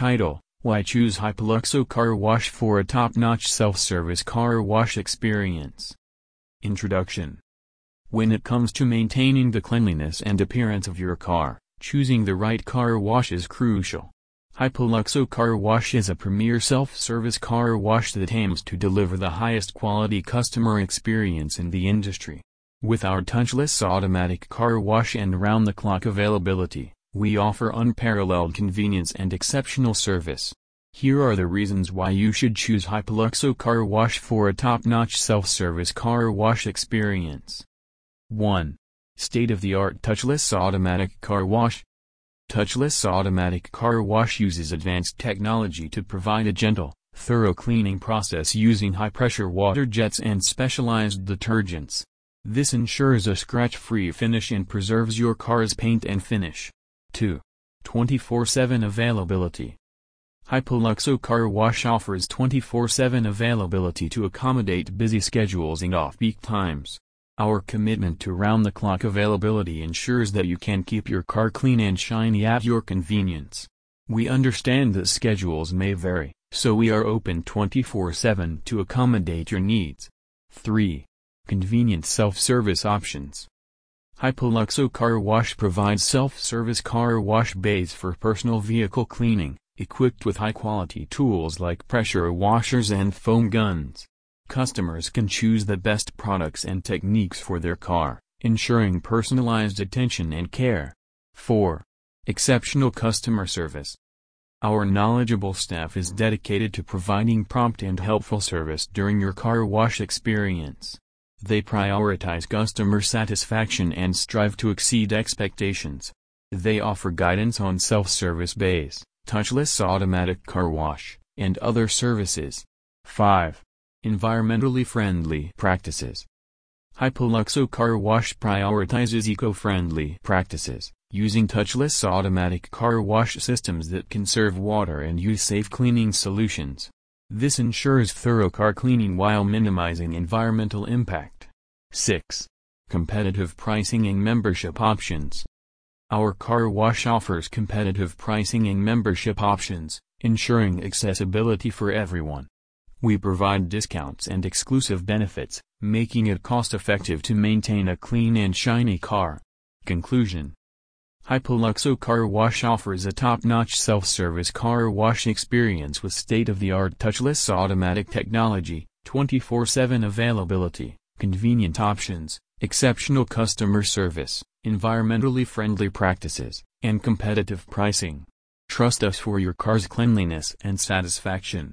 Title Why choose Hypoluxo Car Wash for a top-notch self-service car wash experience? Introduction When it comes to maintaining the cleanliness and appearance of your car, choosing the right car wash is crucial. Hypoluxo Car Wash is a premier self-service car wash that aims to deliver the highest quality customer experience in the industry. With our touchless automatic car wash and round-the-clock availability, we offer unparalleled convenience and exceptional service. Here are the reasons why you should choose Hypoluxo Car Wash for a top-notch self-service car wash experience. 1. State-of-the-art touchless automatic car wash. Touchless automatic car wash uses advanced technology to provide a gentle, thorough cleaning process using high-pressure water jets and specialized detergents. This ensures a scratch-free finish and preserves your car's paint and finish. 2. 24-7 availability. Hypoluxo Car Wash offers 24-7 availability to accommodate busy schedules and off-peak times. Our commitment to round-the-clock availability ensures that you can keep your car clean and shiny at your convenience. We understand that schedules may vary, so we are open 24-7 to accommodate your needs. 3. Convenient self-service options. Hypoluxo Car Wash provides self-service car wash bays for personal vehicle cleaning, equipped with high-quality tools like pressure washers and foam guns. Customers can choose the best products and techniques for their car, ensuring personalized attention and care. 4. Exceptional customer service. Our knowledgeable staff is dedicated to providing prompt and helpful service during your car wash experience. They prioritize customer satisfaction and strive to exceed expectations. They offer guidance on self-service bays, touchless automatic car wash, and other services. 5. Environmentally friendly practices. Hypoluxo Car Wash prioritizes eco-friendly practices, using touchless automatic car wash systems that conserve water and use safe cleaning solutions. This ensures thorough car cleaning while minimizing environmental impact. 6. Competitive pricing and membership options. Our car wash offers competitive pricing and membership options, ensuring accessibility for everyone. We provide discounts and exclusive benefits, making it cost-effective to maintain a clean and shiny car. Conclusion Hypoluxo Car Wash offers a top-notch self-service car wash experience with state-of-the-art touchless automatic technology, 24-7 availability, convenient options, exceptional customer service, environmentally friendly practices, and competitive pricing. Trust us for your car's cleanliness and satisfaction.